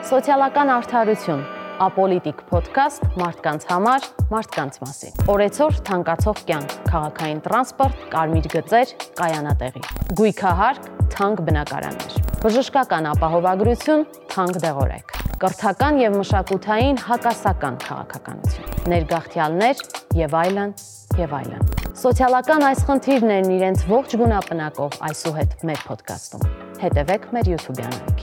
Սոցիալական արդարություն, ապոլիտիկ ոդքասթ մարդկանց համար, մարդկանց մասին։ Օրեցօր թանկացող կյանք, քաղաքային տրանսպորտ, կարմիր գծեր, կայանատեղի։ Գույքահարկ, թանկ բնակարաններ։ Բժշկական ապահովագրություն, թանկ դեղորայք։ Կրթական եւ մշակութային հակասական քաղաքականություն։ Ներգաղթյալներ եւ այլն եւ այլն։ Սոցիալական այս խնդիրներն իրենց ողջ գունապնակով այսուհետ մեր ոդկասթում։ Հետևեք մեր YouTube-յան այգին։